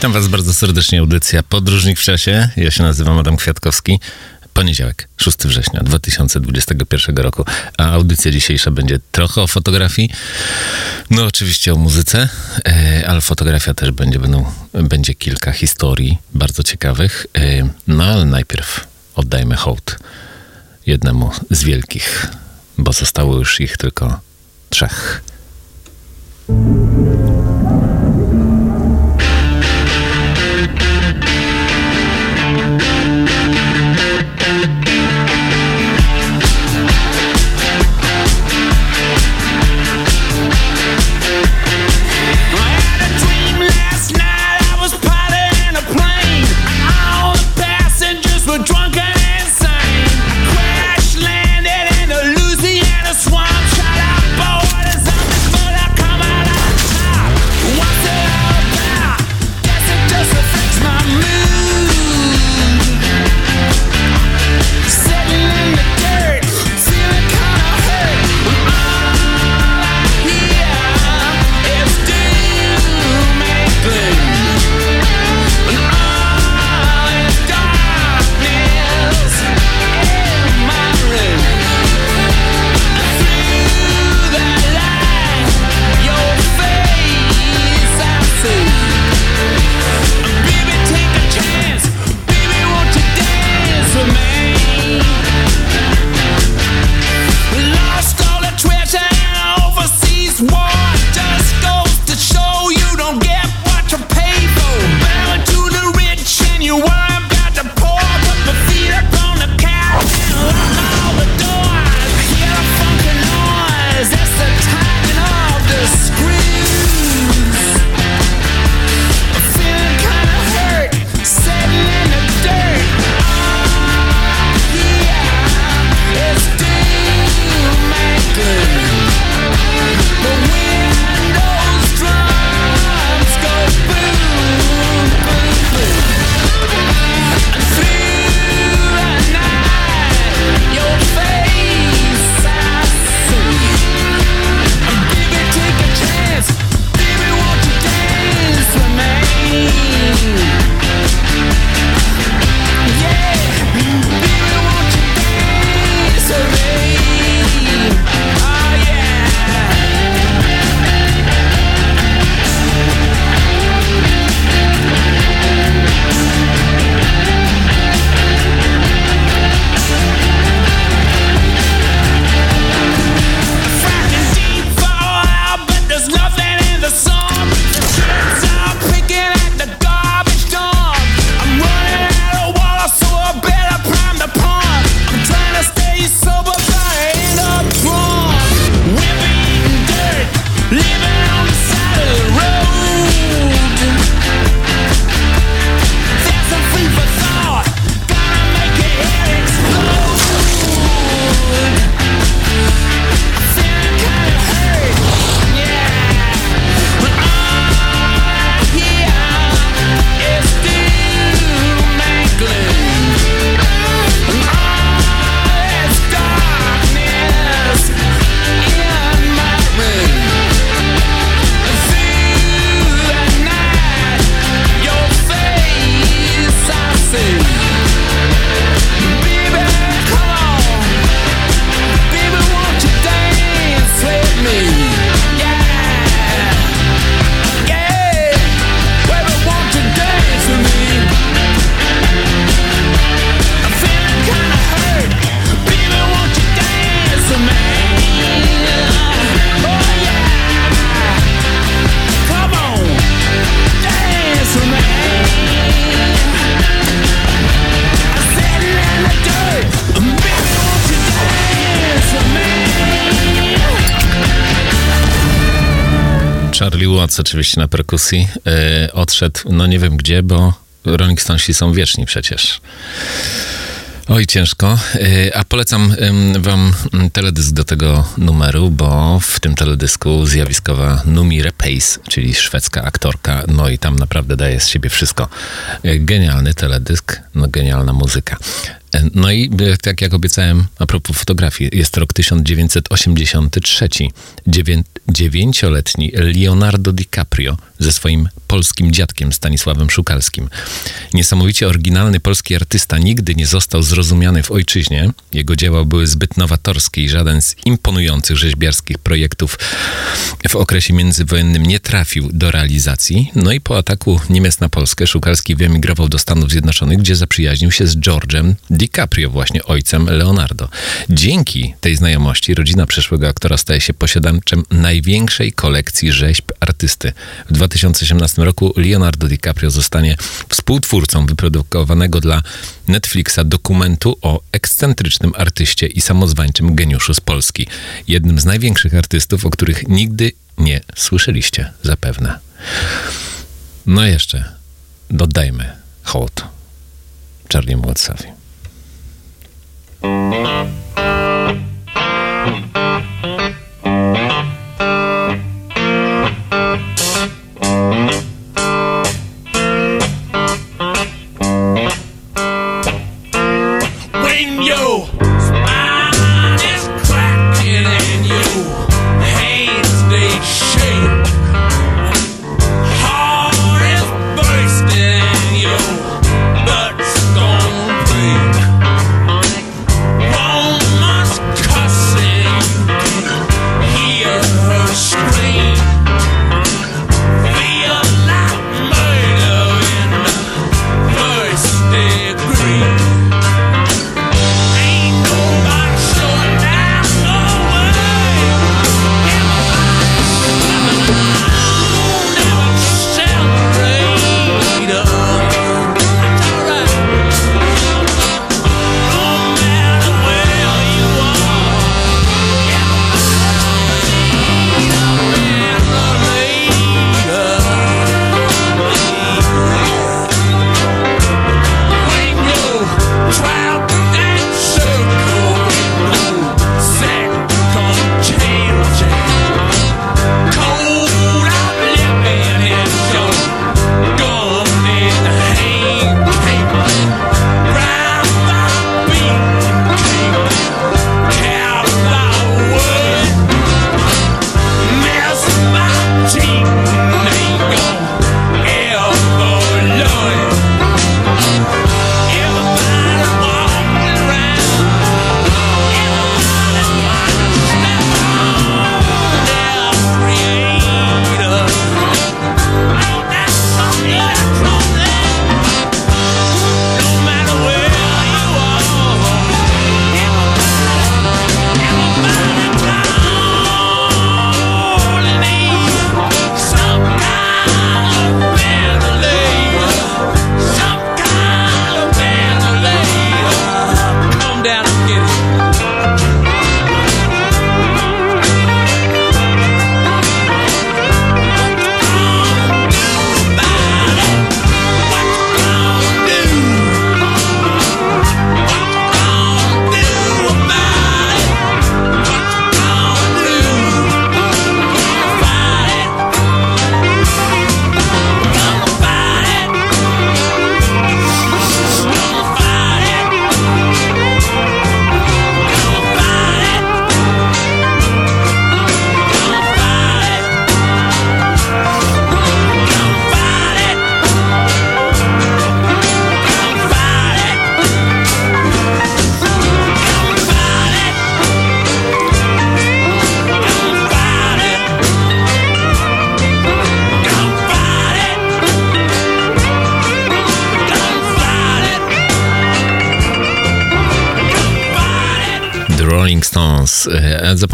Witam Was bardzo serdecznie, audycja Podróżnik w czasie. Ja się nazywam Adam Kwiatkowski. Poniedziałek, 6 września 2021 roku, a audycja dzisiejsza będzie trochę o fotografii, no oczywiście o muzyce, e, ale fotografia też będzie, będą, będzie kilka historii bardzo ciekawych. E, no ale najpierw oddajmy hołd jednemu z wielkich, bo zostało już ich tylko trzech. Watts oczywiście na perkusji yy, odszedł, no nie wiem gdzie, bo Rolling Stonesi są wieczni przecież. Oj, ciężko. E, a polecam wam teledysk do tego numeru, bo w tym teledysku zjawiskowa Numi Repace, czyli szwedzka aktorka, no i tam naprawdę daje z siebie wszystko. E, genialny teledysk, no genialna muzyka. No i tak jak obiecałem, a propos fotografii, jest rok 1983. Dziewię dziewięcioletni Leonardo DiCaprio ze swoim polskim dziadkiem Stanisławem Szukalskim. Niesamowicie oryginalny polski artysta nigdy nie został zrozumiany w ojczyźnie. Jego dzieła były zbyt nowatorskie i żaden z imponujących rzeźbiarskich projektów w okresie międzywojennym nie trafił do realizacji. No i po ataku Niemiec na Polskę Szukalski wyemigrował do Stanów Zjednoczonych, gdzie zaprzyjaźnił się z George'em DiCaprio, właśnie ojcem Leonardo. Dzięki tej znajomości rodzina przyszłego aktora staje się posiadaczem największej kolekcji rzeźb artysty. W 2018 roku Leonardo DiCaprio zostanie współtwórcą wyprodukowanego dla Netflixa dokumentu o ekscentrycznym artyście i samozwańczym geniuszu z Polski. Jednym z największych artystów, o których nigdy nie słyszeliście zapewne. No jeszcze dodajmy hołd Charlie Música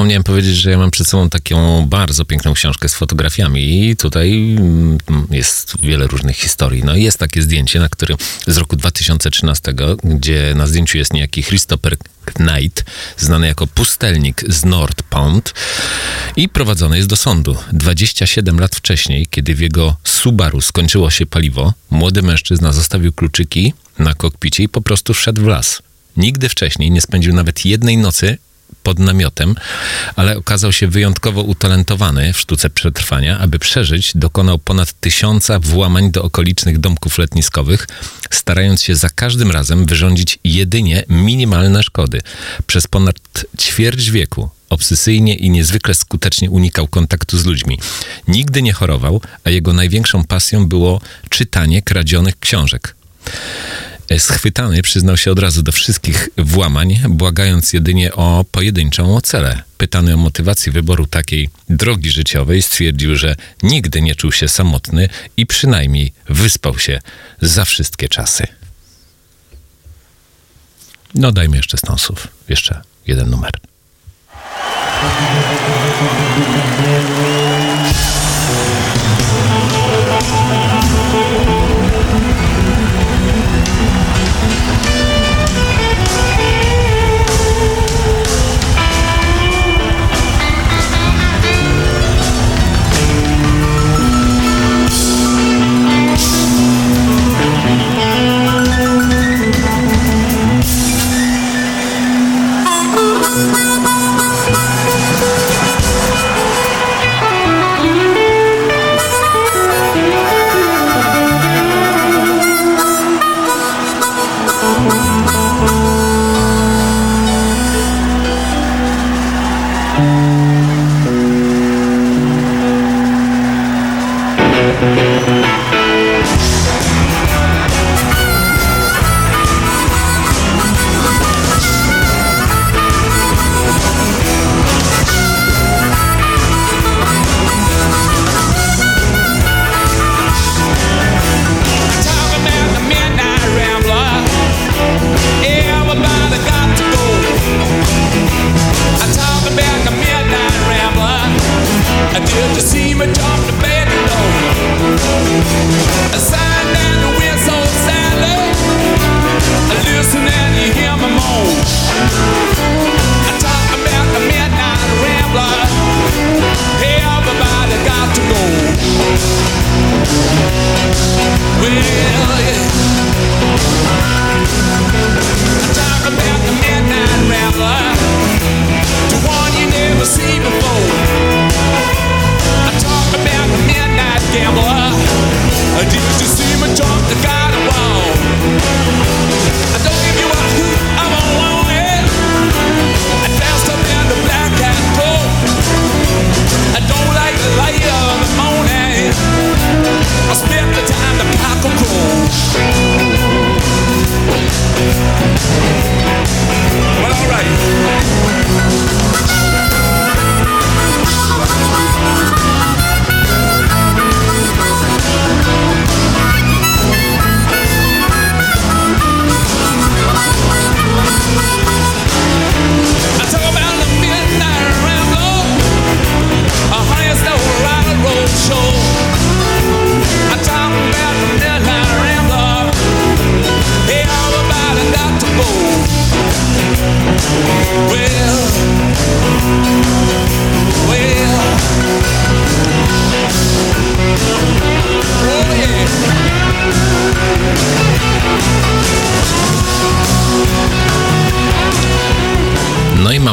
zapomniałem powiedzieć, że ja mam przed sobą taką bardzo piękną książkę z fotografiami i tutaj mm, jest wiele różnych historii. No jest takie zdjęcie, na którym z roku 2013, gdzie na zdjęciu jest niejaki Christopher Knight, znany jako pustelnik z North Pond i prowadzony jest do sądu. 27 lat wcześniej, kiedy w jego Subaru skończyło się paliwo, młody mężczyzna zostawił kluczyki na kokpicie i po prostu wszedł w las. Nigdy wcześniej nie spędził nawet jednej nocy pod namiotem, ale okazał się wyjątkowo utalentowany w sztuce przetrwania. Aby przeżyć, dokonał ponad tysiąca włamań do okolicznych domków letniskowych, starając się za każdym razem wyrządzić jedynie minimalne szkody. Przez ponad ćwierć wieku obsesyjnie i niezwykle skutecznie unikał kontaktu z ludźmi. Nigdy nie chorował, a jego największą pasją było czytanie kradzionych książek. Schwytany przyznał się od razu do wszystkich włamań, błagając jedynie o pojedynczą ocelę. Pytany o motywację wyboru takiej drogi życiowej, stwierdził, że nigdy nie czuł się samotny i przynajmniej wyspał się za wszystkie czasy. No dajmy jeszcze stąsów. Jeszcze jeden numer.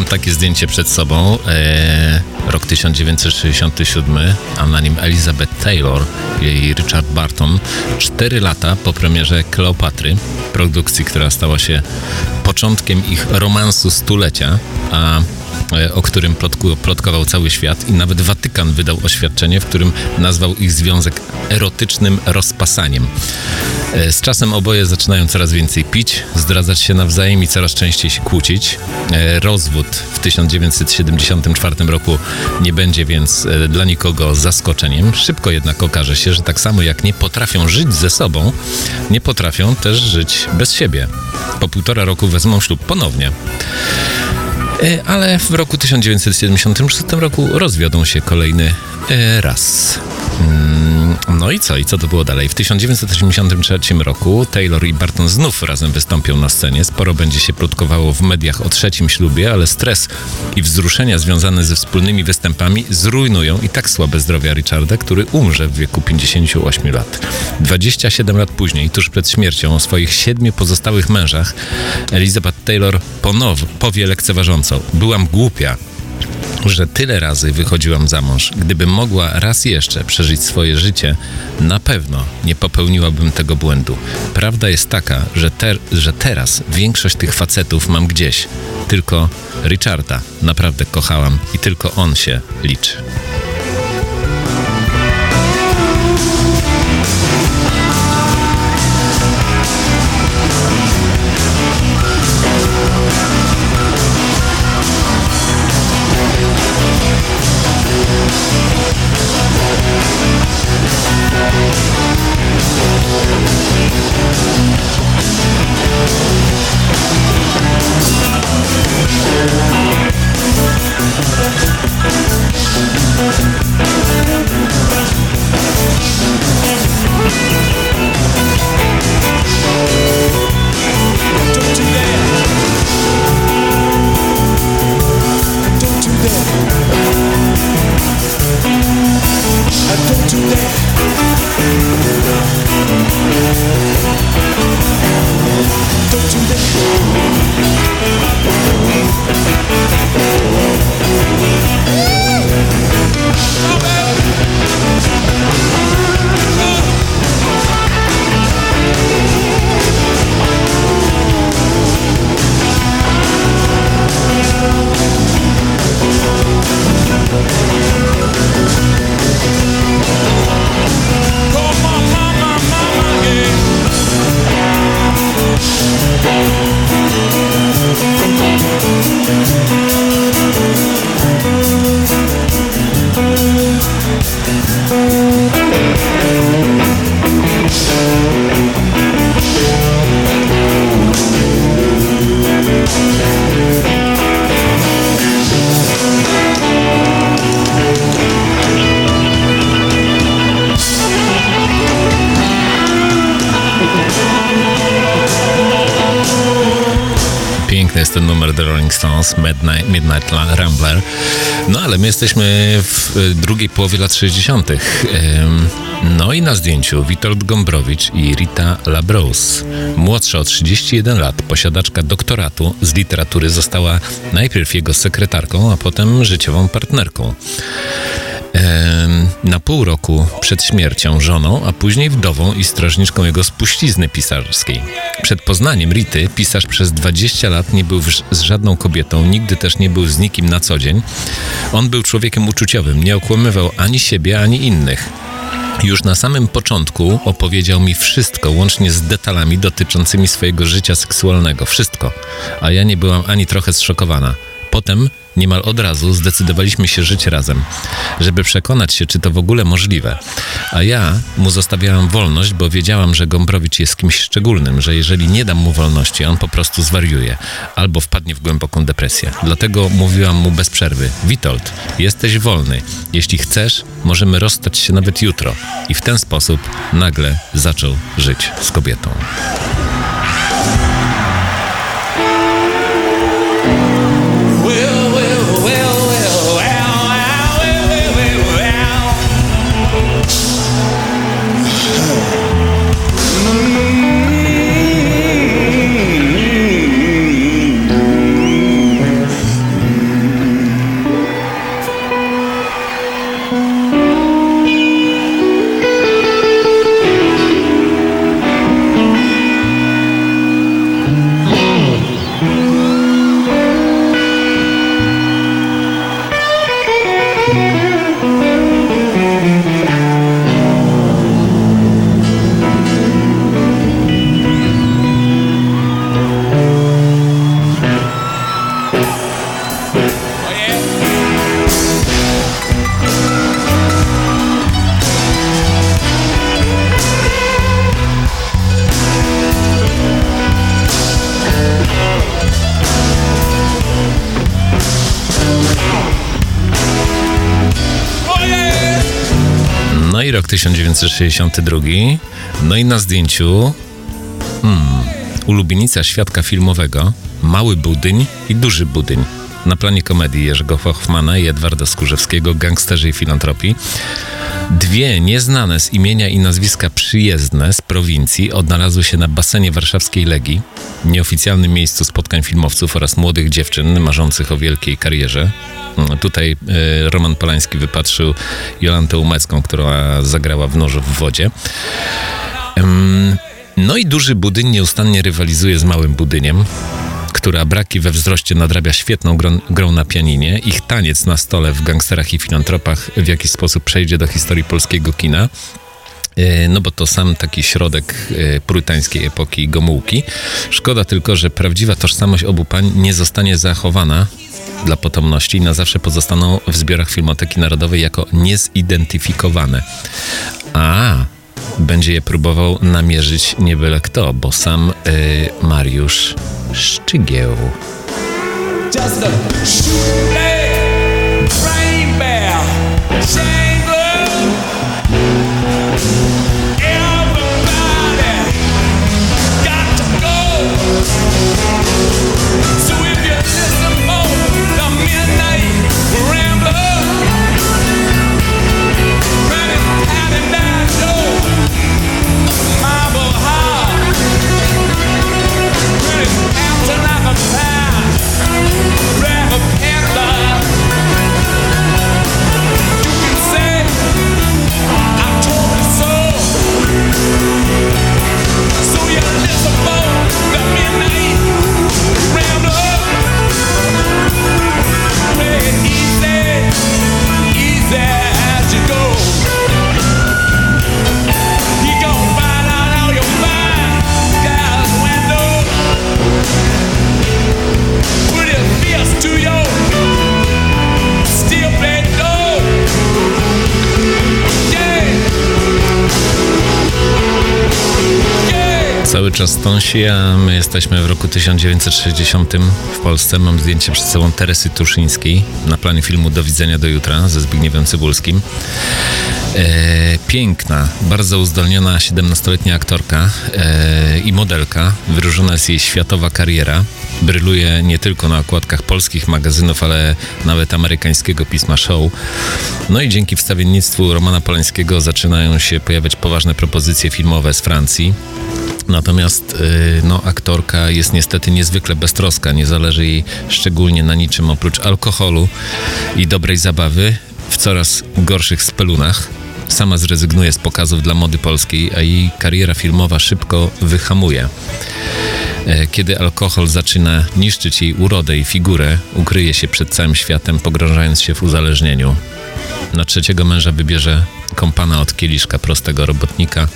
Takie zdjęcie przed sobą. E, rok 1967, a na nim Elizabeth Taylor i Richard Barton. Cztery lata po premierze Kleopatry, produkcji, która stała się początkiem ich romansu stulecia, a o którym plotku, plotkował cały świat i nawet Watykan wydał oświadczenie, w którym nazwał ich związek erotycznym rozpasaniem. E, z czasem oboje zaczynają coraz więcej pić, zdradzać się nawzajem i coraz częściej się kłócić. E, rozwód w 1974 roku nie będzie więc dla nikogo zaskoczeniem. Szybko jednak okaże się, że tak samo jak nie potrafią żyć ze sobą, nie potrafią też żyć bez siebie. Po półtora roku wezmą ślub ponownie. E, ale w roku 1976 roku rozwiodą się kolejny e, raz. Mm, no i co? I co to było dalej? W 1983 roku Taylor i Barton znów razem wystąpią na scenie. Sporo będzie się plotkowało w mediach o trzecim ślubie, ale stres i wzruszenia związane ze wspólnymi występami zrujnują i tak słabe zdrowie Richarda, który umrze w wieku 58 lat. 27 lat później, tuż przed śmiercią o swoich siedmiu pozostałych mężach, Elizabeth Taylor ponownie powie lekceważąco: Byłam głupia, że tyle razy wychodziłam za mąż. Gdybym mogła raz jeszcze przeżyć swoje życie, na pewno nie popełniłabym tego błędu. Prawda jest taka, że, ter, że teraz większość tych facetów mam gdzieś. Tylko Richarda naprawdę kochałam i tylko on się liczy. Midnight, Midnight Rambler. No ale my jesteśmy w y, drugiej połowie lat 60. No i na zdjęciu Witold Gombrowicz i Rita Labros. Młodsza o 31 lat, posiadaczka doktoratu z literatury, została najpierw jego sekretarką, a potem życiową partnerką na pół roku przed śmiercią żoną, a później wdową i strażniczką jego spuścizny pisarskiej. Przed poznaniem Rity pisarz przez 20 lat nie był z żadną kobietą, nigdy też nie był z nikim na co dzień. On był człowiekiem uczuciowym, nie okłamywał ani siebie, ani innych. Już na samym początku opowiedział mi wszystko, łącznie z detalami dotyczącymi swojego życia seksualnego. Wszystko. A ja nie byłam ani trochę zszokowana. Potem Niemal od razu zdecydowaliśmy się żyć razem, żeby przekonać się, czy to w ogóle możliwe. A ja mu zostawiałam wolność, bo wiedziałam, że Gombrowicz jest kimś szczególnym, że jeżeli nie dam mu wolności, on po prostu zwariuje albo wpadnie w głęboką depresję. Dlatego mówiłam mu bez przerwy: Witold, jesteś wolny. Jeśli chcesz, możemy rozstać się nawet jutro. I w ten sposób nagle zaczął żyć z kobietą. 1962. No i na zdjęciu hmm, ulubienica świadka filmowego, mały budyń i duży budyń. Na planie komedii Jerzego Hoffmana i Edwarda Skórzewskiego, gangsterzy i filantropii. Dwie nieznane z imienia i nazwiska przyjezdne z prowincji odnalazły się na basenie warszawskiej Legii, nieoficjalnym miejscu spotkań filmowców oraz młodych dziewczyn marzących o wielkiej karierze. Mm, tutaj y, Roman Polański wypatrzył Jolantę Umecką, która zagrała w nożu w wodzie. No i duży budyń nieustannie rywalizuje z małym budyniem która braki we wzroście nadrabia świetną grą, grą na pianinie. Ich taniec na stole w gangsterach i filantropach w jakiś sposób przejdzie do historii polskiego kina. E, no bo to sam taki środek e, purytańskiej epoki Gomułki. Szkoda tylko, że prawdziwa tożsamość obu pań nie zostanie zachowana dla potomności i na zawsze pozostaną w zbiorach Filmoteki Narodowej jako niezidentyfikowane. A, będzie je próbował namierzyć nie byle kto, bo sam y, Mariusz Szczygieł. Stąsi, a my jesteśmy w roku 1960 w Polsce. Mam zdjęcie przed sobą Teresy Tuszyńskiej na planie filmu Do widzenia do jutra ze Zbigniewem Cybulskim. E, piękna, bardzo uzdolniona 17-letnia aktorka e, i modelka. Wyróżniona jest jej światowa kariera. Bryluje nie tylko na okładkach polskich magazynów, ale nawet amerykańskiego pisma Show. No i dzięki wstawiennictwu Romana Polańskiego zaczynają się pojawiać poważne propozycje filmowe z Francji. Natomiast y, no, aktorka jest niestety niezwykle beztroska, nie zależy jej szczególnie na niczym oprócz alkoholu i dobrej zabawy w coraz gorszych spelunach. Sama zrezygnuje z pokazów dla mody polskiej, a jej kariera filmowa szybko wyhamuje. E, kiedy alkohol zaczyna niszczyć jej urodę i figurę, ukryje się przed całym światem, pogrążając się w uzależnieniu. Na trzeciego męża wybierze kompana od kieliszka prostego robotnika,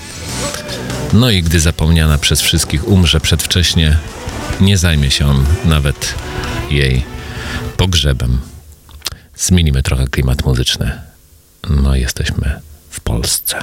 no i gdy zapomniana przez wszystkich umrze przedwcześnie, nie zajmie się on nawet jej pogrzebem. Zmienimy trochę klimat muzyczny. No, jesteśmy w Polsce.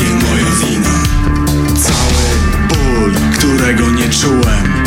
Nie moja wina Cały ból, którego nie czułem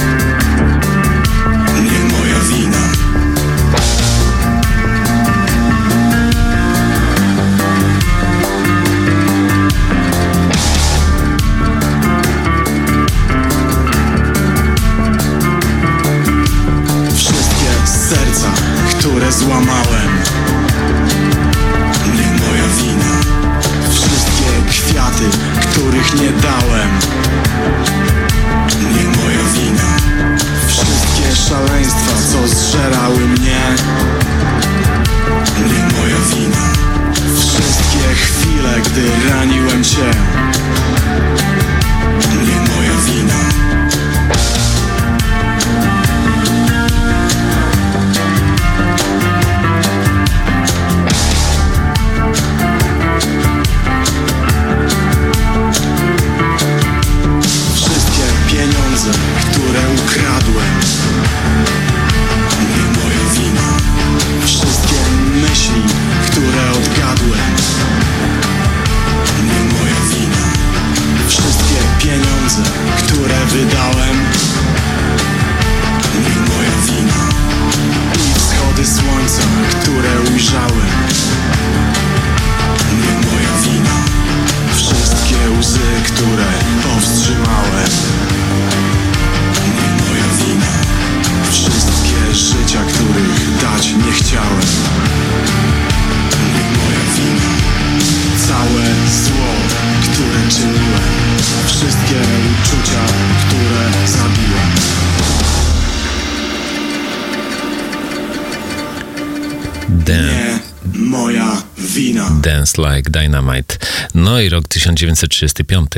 wina Dance Like Dynamite. No i rok 1935.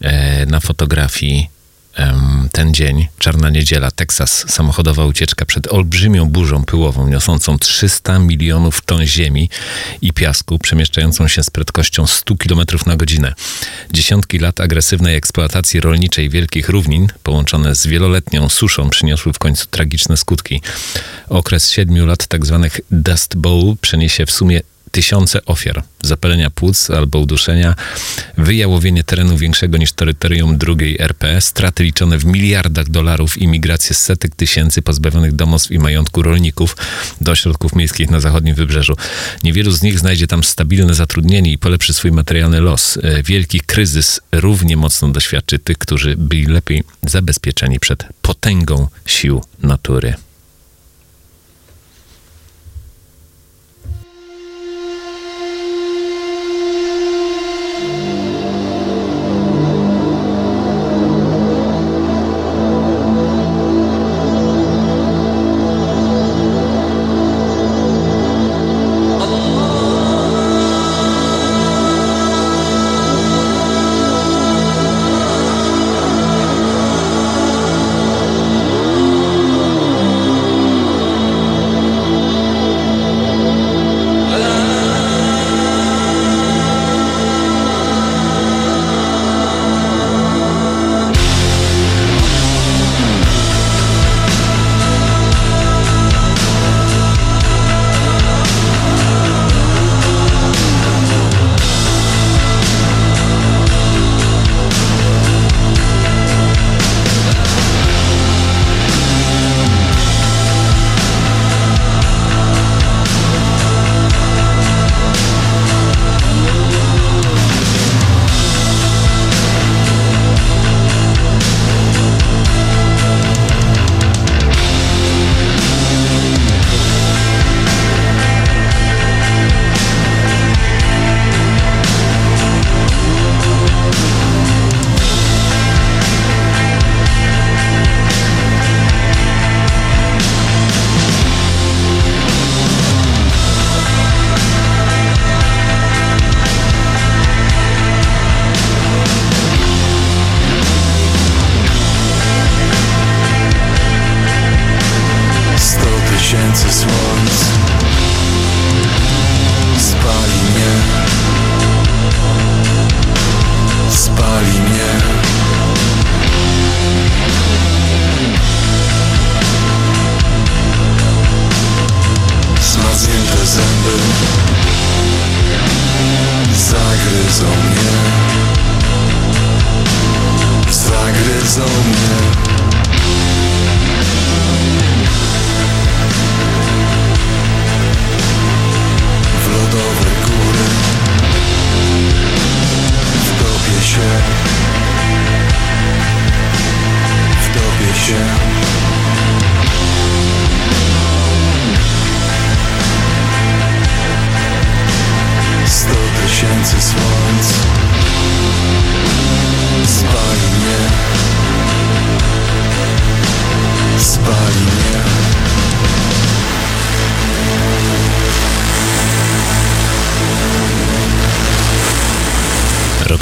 E, na fotografii ten dzień, czarna niedziela, Teksas, samochodowa ucieczka przed olbrzymią burzą pyłową, niosącą 300 milionów ton ziemi i piasku, przemieszczającą się z prędkością 100 km na godzinę. Dziesiątki lat agresywnej eksploatacji rolniczej wielkich równin, połączone z wieloletnią suszą, przyniosły w końcu tragiczne skutki. Okres siedmiu lat tzw. Dust Bowl przeniesie w sumie tysiące ofiar, zapalenia płuc albo uduszenia, wyjałowienie terenu większego niż terytorium drugiej RP, straty liczone w miliardach dolarów i migrację setek tysięcy pozbawionych domostw i majątku rolników do ośrodków miejskich na zachodnim wybrzeżu. Niewielu z nich znajdzie tam stabilne zatrudnienie i polepszy swój materialny los. E, Wielki kryzys równie mocno doświadczy tych, którzy byli lepiej zabezpieczeni przed potęgą sił natury.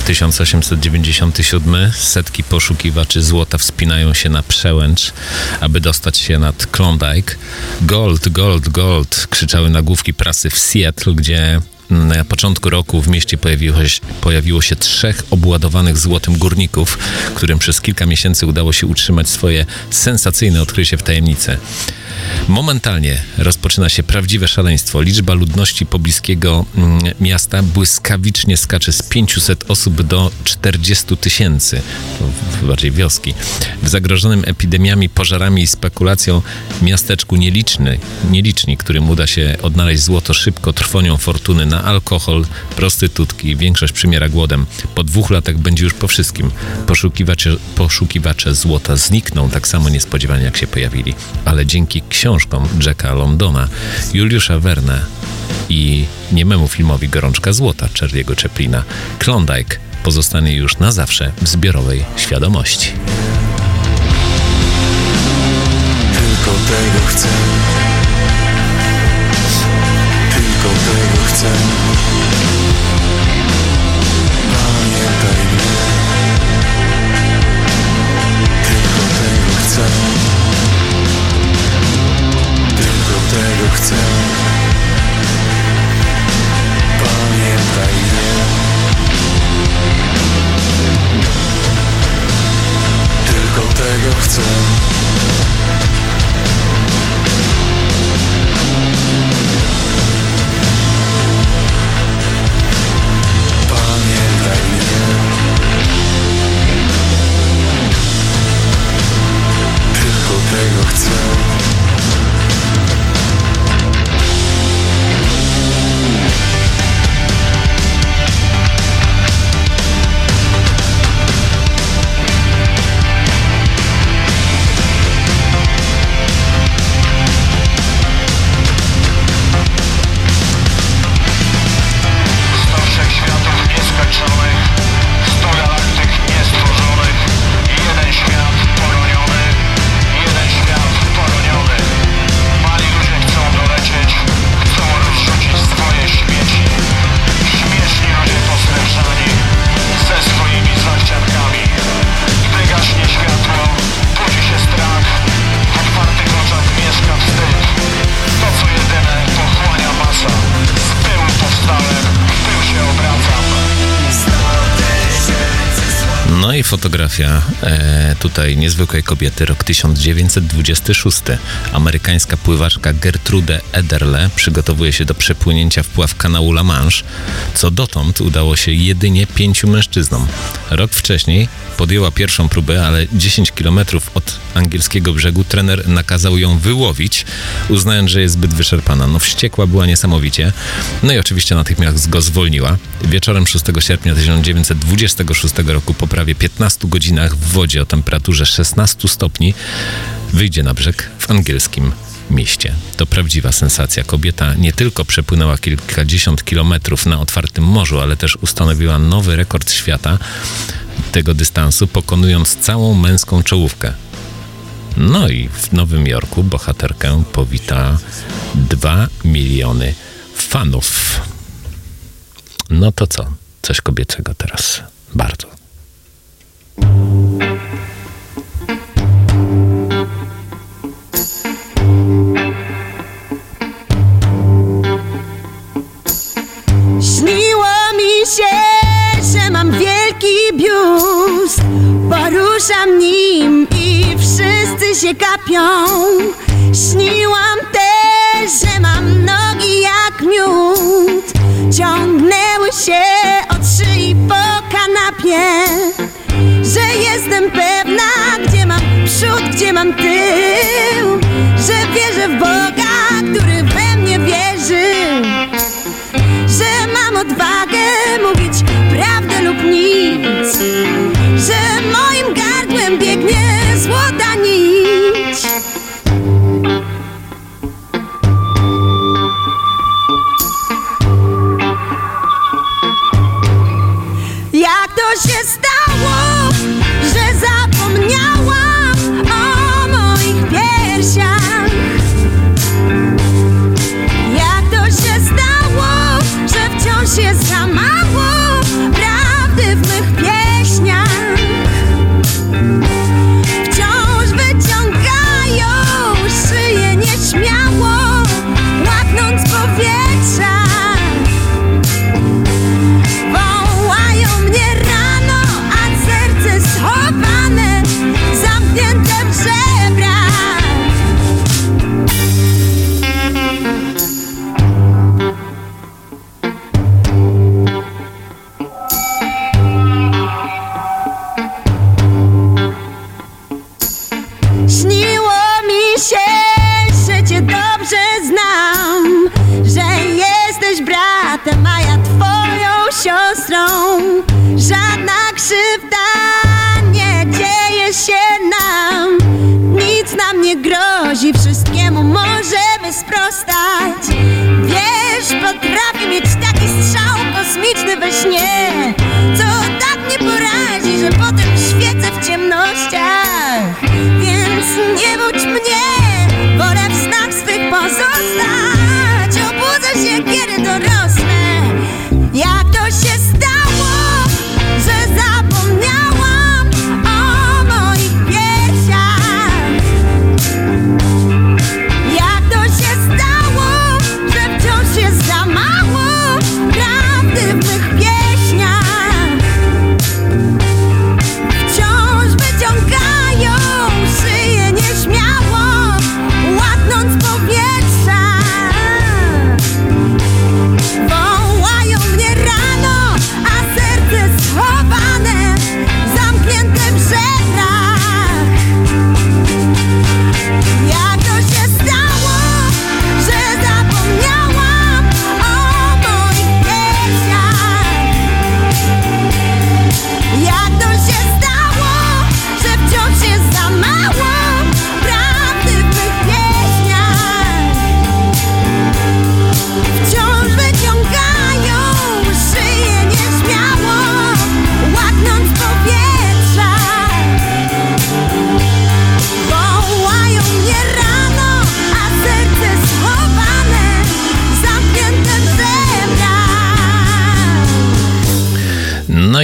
1897. Setki poszukiwaczy złota wspinają się na przełęcz, aby dostać się nad Klondike. Gold, gold, gold! krzyczały nagłówki prasy w Seattle, gdzie na początku roku w mieście pojawiło się, pojawiło się trzech obładowanych złotem górników, którym przez kilka miesięcy udało się utrzymać swoje sensacyjne odkrycie w tajemnicy. Momentalnie rozpoczyna się prawdziwe szaleństwo. Liczba ludności pobliskiego mm, miasta błyskawicznie skacze z 500 osób do 40 tysięcy, bardziej wioski. W zagrożonym epidemiami, pożarami i spekulacją miasteczku nieliczny, nieliczni, którym uda się odnaleźć złoto szybko, trwonią fortuny na alkohol, prostytutki, większość przymiera głodem. Po dwóch latach będzie już po wszystkim. Poszukiwacze, poszukiwacze złota znikną tak samo niespodziewanie jak się pojawili, ale dzięki książkom Jacka Londona, Juliusza Verne i niememu filmowi Gorączka Złota Charlie'ego Chaplina, Klondike pozostanie już na zawsze w zbiorowej świadomości. Tylko tego chcę. Tylko tego chcę i fotografia e, tutaj niezwykłej kobiety, rok 1926. Amerykańska pływaczka Gertrude Ederle przygotowuje się do przepłynięcia wpław kanału La Manche, co dotąd udało się jedynie pięciu mężczyznom. Rok wcześniej podjęła pierwszą próbę, ale 10 kilometrów od angielskiego brzegu trener nakazał ją wyłowić, uznając, że jest zbyt wyczerpana. No wściekła była niesamowicie. No i oczywiście natychmiast go zwolniła. Wieczorem 6 sierpnia 1926 roku po prawie 15 godzinach w wodzie o temperaturze 16 stopni wyjdzie na brzeg w angielskim mieście. To prawdziwa sensacja. Kobieta nie tylko przepłynęła kilkadziesiąt kilometrów na otwartym morzu, ale też ustanowiła nowy rekord świata tego dystansu, pokonując całą męską czołówkę. No i w Nowym Jorku bohaterkę powita 2 miliony fanów. No to co? Coś kobiecego teraz. Bardzo. ruszam nim i wszyscy się kapią. Śniłam też, że mam nogi jak miód. Ciągnęły się od szyi po kanapie, że jestem pewna, gdzie mam przód, gdzie mam tył, że wierzę w Boga, który we mnie wierzy, że mam odwagę mówić prawdę lub nic, że moim gardłem biegnie złota nić. Jak to się stało, Može me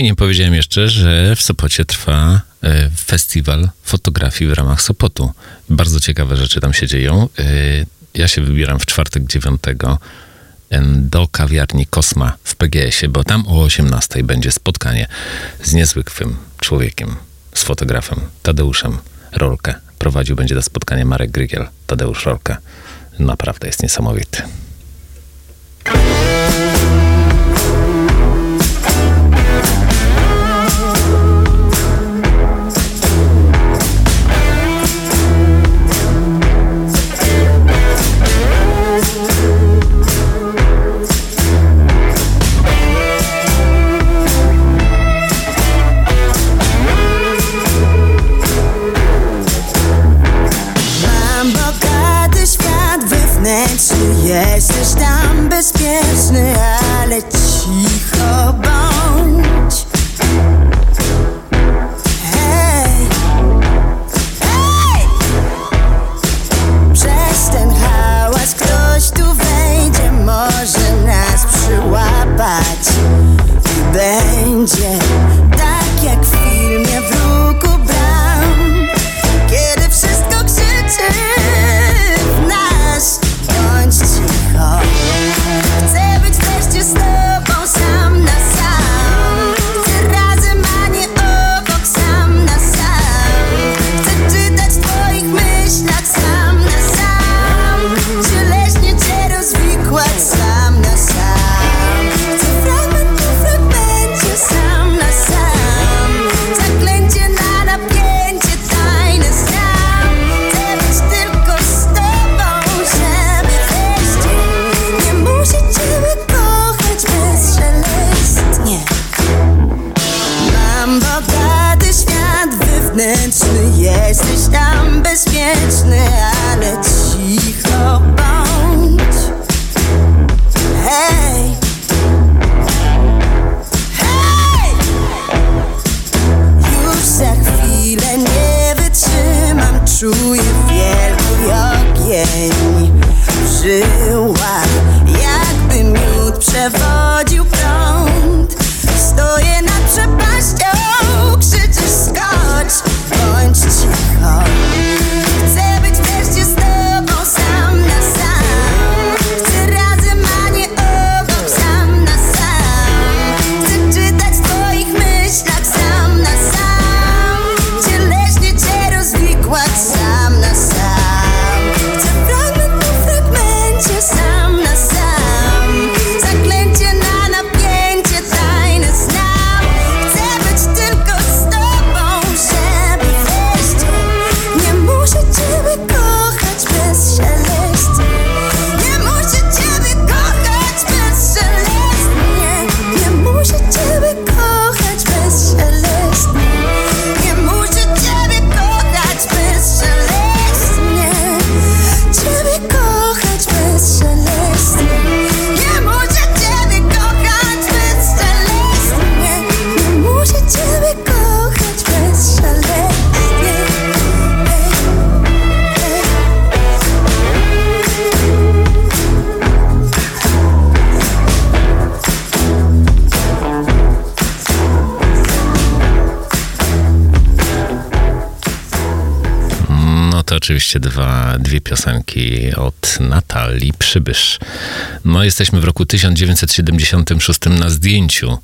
i nie powiedziałem jeszcze, że w Sopocie trwa e, festiwal fotografii w ramach Sopotu. Bardzo ciekawe rzeczy tam się dzieją. E, Ja się wybieram w czwartek 9 em, do kawiarni Kosma w PGS-ie, bo tam o 18 będzie spotkanie z niezwykłym człowiekiem, z fotografem Tadeuszem Rolkę. Prowadził będzie to spotkanie Marek Grygiel, Tadeusz Rolkę. Naprawdę jest niesamowity. Będzie oczywiście dwa, dwie piosenki od Natalii Przybysz. No jesteśmy w roku 1976 na zdjęciu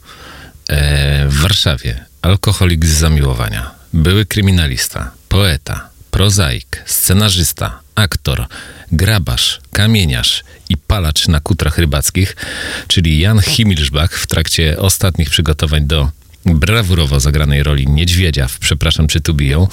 e, w Warszawie. Alkoholik z zamiłowania. Były kryminalista, poeta, prozaik, scenarzysta, aktor, grabarz, kamieniarz i palacz na kutrach rybackich, czyli Jan Himilszbach w trakcie ostatnich przygotowań do brawurowo zagranej roli niedźwiedzia w Przepraszam, czy tu biją.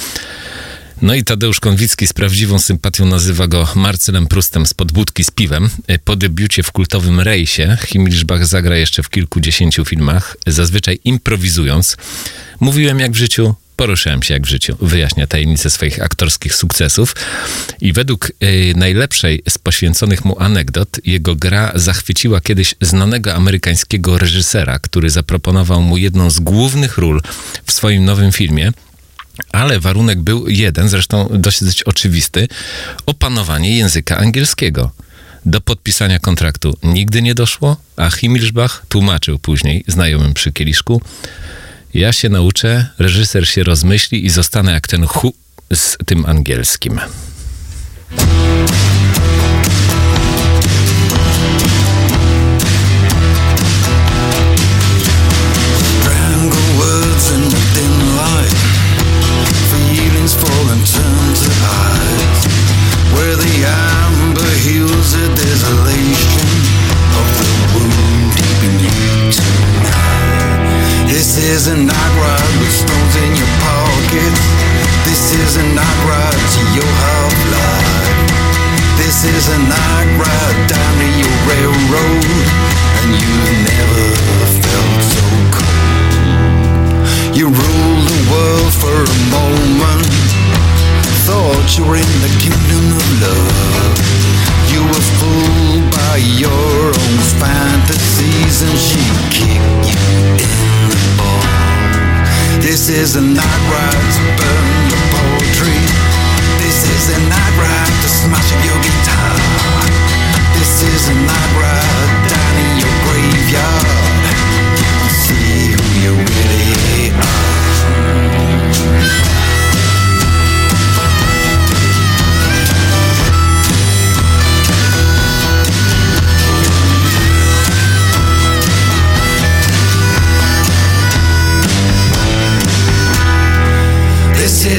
No i Tadeusz Konwicki z prawdziwą sympatią nazywa go Marcelem Prustem z podbudki z piwem. Po debiucie w kultowym Rejsie Himmelszbach zagra jeszcze w kilkudziesięciu filmach, zazwyczaj improwizując. Mówiłem jak w życiu, poruszyłem się jak w życiu. Wyjaśnia tajemnicę swoich aktorskich sukcesów. I według y, najlepszej z poświęconych mu anegdot, jego gra zachwyciła kiedyś znanego amerykańskiego reżysera, który zaproponował mu jedną z głównych ról w swoim nowym filmie. Ale warunek był jeden, zresztą dosyć oczywisty: opanowanie języka angielskiego. Do podpisania kontraktu nigdy nie doszło, a Himmelszbach tłumaczył później znajomym przy kieliszku: Ja się nauczę, reżyser się rozmyśli i zostanę jak ten hu z tym angielskim. Tonight. This is a night ride with stones in your pockets. This is a night ride to your half life. This is a night ride down to your railroad, and you've never felt so cold. You ruled the world for a moment, thought you were in the kingdom of love. You were fooled by your own fantasies, and she kicked you in the balls. This is a night ride to burn your poetry. This is a night ride to smash your guitar. This is a night ride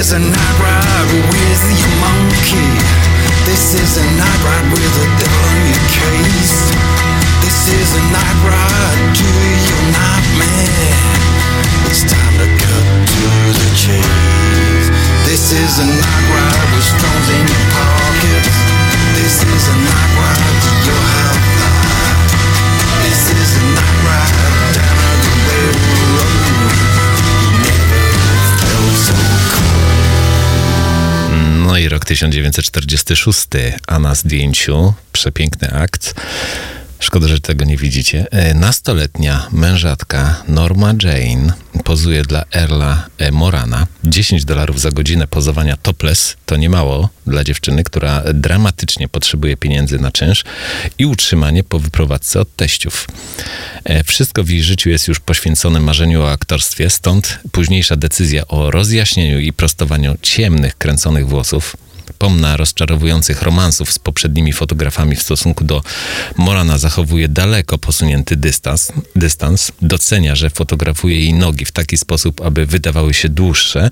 is a night ride with your monkey. This is a night ride with the devil in your case. This is a night ride to your nightmare. It's time to cut to the chase. This is a night ride with stones in your pockets. This is a night ride to your half No i rok 1946, a na zdjęciu przepiękny akt. Szkoda, że tego nie widzicie. E, Nastoletnia mężatka Norma Jane pozuje dla Erla e, Morana. 10 dolarów za godzinę pozowania topless to nie mało dla dziewczyny, która dramatycznie potrzebuje pieniędzy na czynsz i utrzymanie po wyprowadzce od teściów. E, Wszystko w jej życiu jest już poświęcone marzeniu o aktorstwie, stąd późniejsza decyzja o rozjaśnieniu i prostowaniu ciemnych, kręconych włosów pomna rozczarowujących romansów z poprzednimi fotografami w stosunku do Morana zachowuje daleko posunięty dystans, dystans. Docenia, że fotografuje jej nogi w taki sposób, aby wydawały się dłuższe,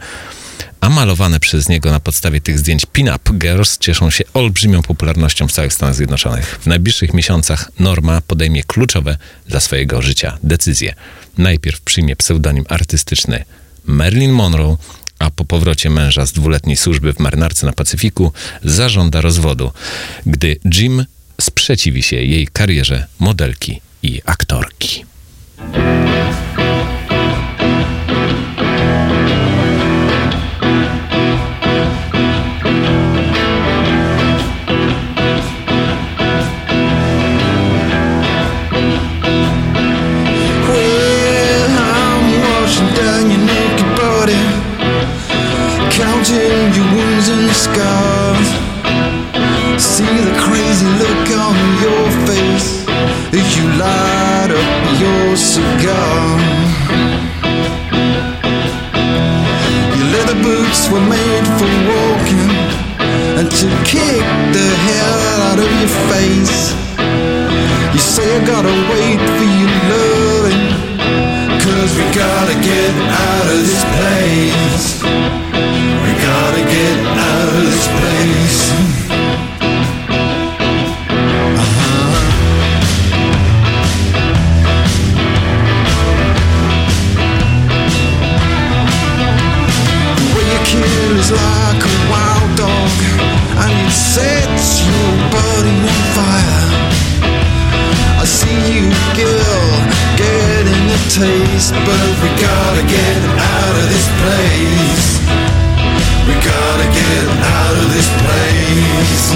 a malowane przez niego na podstawie tych zdjęć pin-up girls cieszą się olbrzymią popularnością w całych Stanach Zjednoczonych. W najbliższych miesiącach Norma podejmie kluczowe dla swojego życia decyzje. Najpierw przyjmie pseudonim artystyczny Marilyn Monroe, a po powrocie męża z dwuletniej służby w marynarce na Pacyfiku zażąda rozwodu, gdy Jim sprzeciwi się jej karierze modelki i aktorki. Were made for walking and to kick the hell out of your face. You say I gotta wait for your loving Cause we gotta get out of this place We gotta get out of this place sets your body on fire I see you, girl, getting a taste, but we gotta get out of this place. We gotta get out of this place.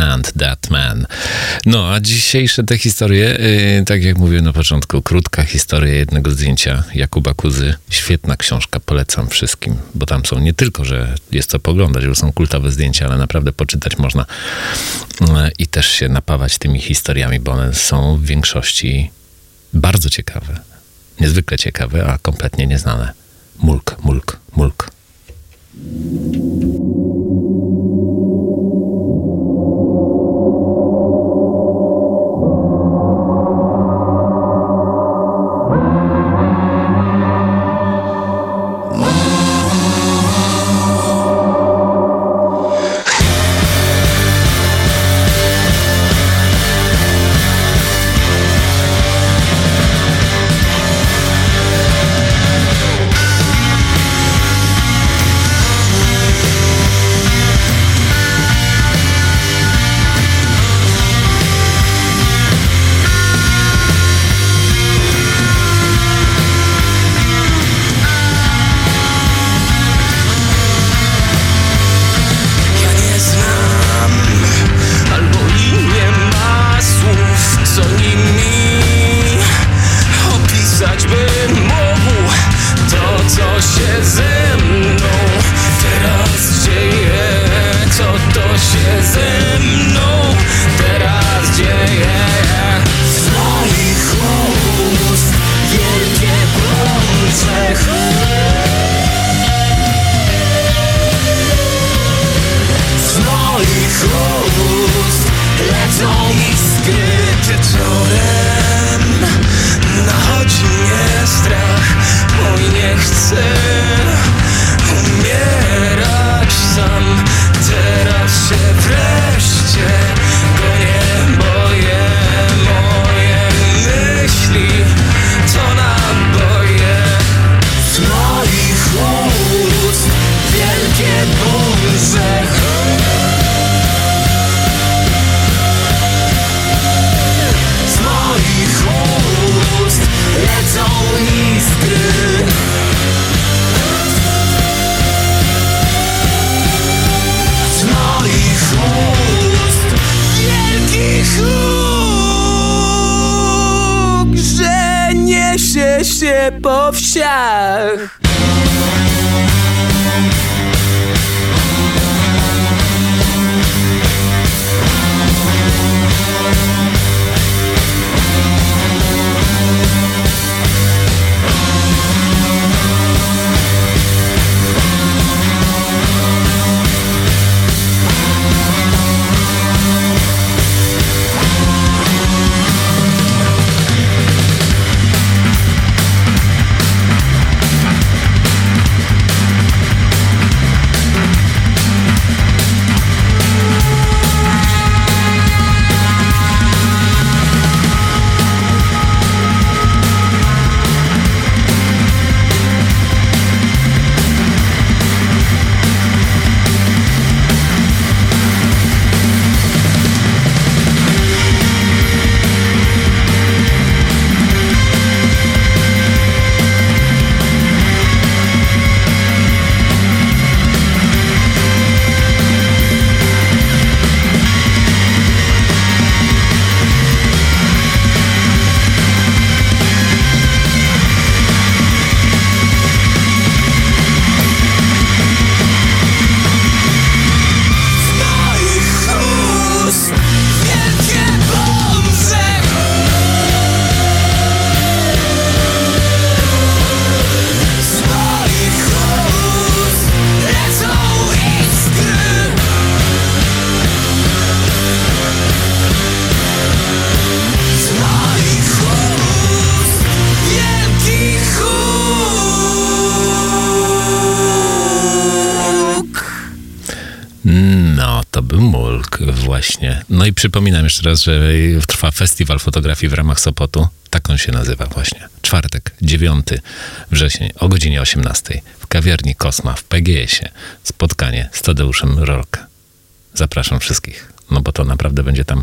And That Man. No, a dzisiejsze te historie, yy, tak jak mówiłem na początku, krótka historia jednego zdjęcia Jakuba Kuzy. Świetna książka, polecam wszystkim, bo tam są nie tylko, że jest co poglądać, bo są kultowe zdjęcia, ale naprawdę poczytać można yy, i też się napawać tymi historiami, bo one są w większości bardzo ciekawe. Niezwykle ciekawe, a kompletnie nieznane. Mulk, mulk, mulk. Po przypominam jeszcze raz, że trwa festiwal fotografii w ramach Sopotu. Tak on się nazywa właśnie. Czwartek, 9 wrzesień o godzinie 18 w kawiarni Kosma w PGS-ie. Spotkanie z Tadeuszem Rolka. Zapraszam wszystkich, no bo to naprawdę będzie tam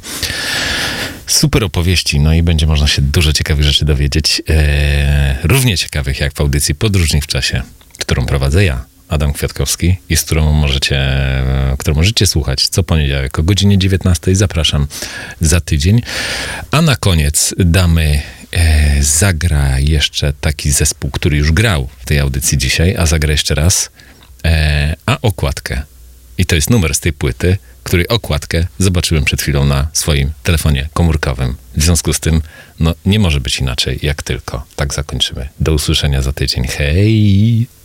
super opowieści, no i będzie można się dużo ciekawych rzeczy dowiedzieć. Eee, równie ciekawych jak w audycji Podróżnik w czasie, którą prowadzę ja, Adam Kwiatkowski i z którą możecie, którą możecie słuchać co poniedziałek o godzinie 19. Zapraszam za tydzień. A na koniec damy e, zagra jeszcze taki zespół, który już grał w tej audycji dzisiaj, a zagra jeszcze raz, e, a okładkę. I to jest numer z tej płyty, której okładkę zobaczyłem przed chwilą na swoim telefonie komórkowym. W związku z tym, no nie może być inaczej, jak tylko. Tak zakończymy. Do usłyszenia za tydzień. Hej!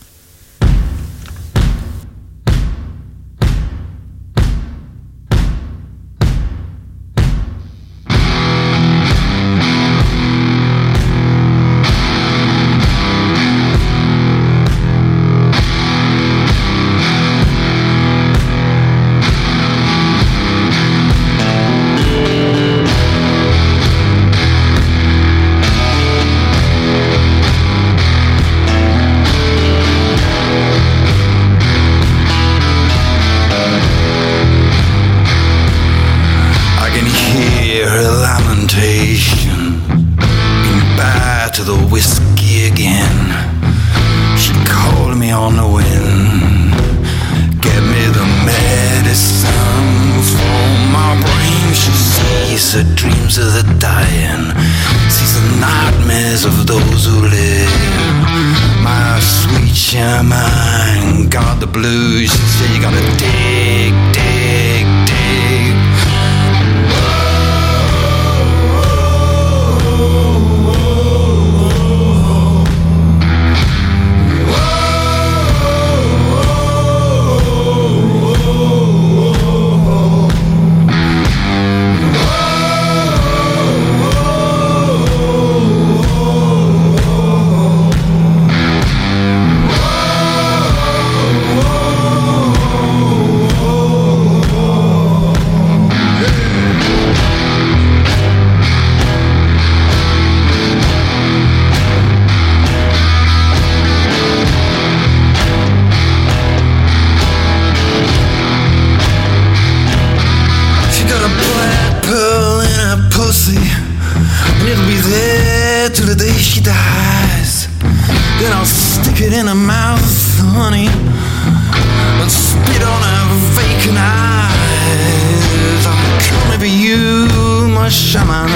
shaman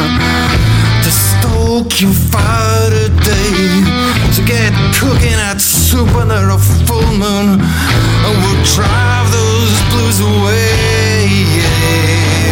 to stoke you fire today to get cooking at soup under a full moon. I will drive those blues away. Yeah.